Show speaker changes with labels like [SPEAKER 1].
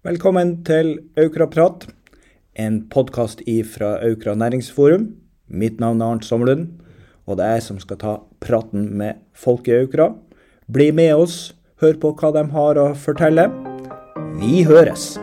[SPEAKER 1] Velkommen til Aukraprat, en podkast fra Aukra næringsforum. Mitt navn er Arnt Sommerlund, og det er jeg som skal ta praten med folk i Aukra. Bli med oss, hør på hva de har å fortelle. Vi høres!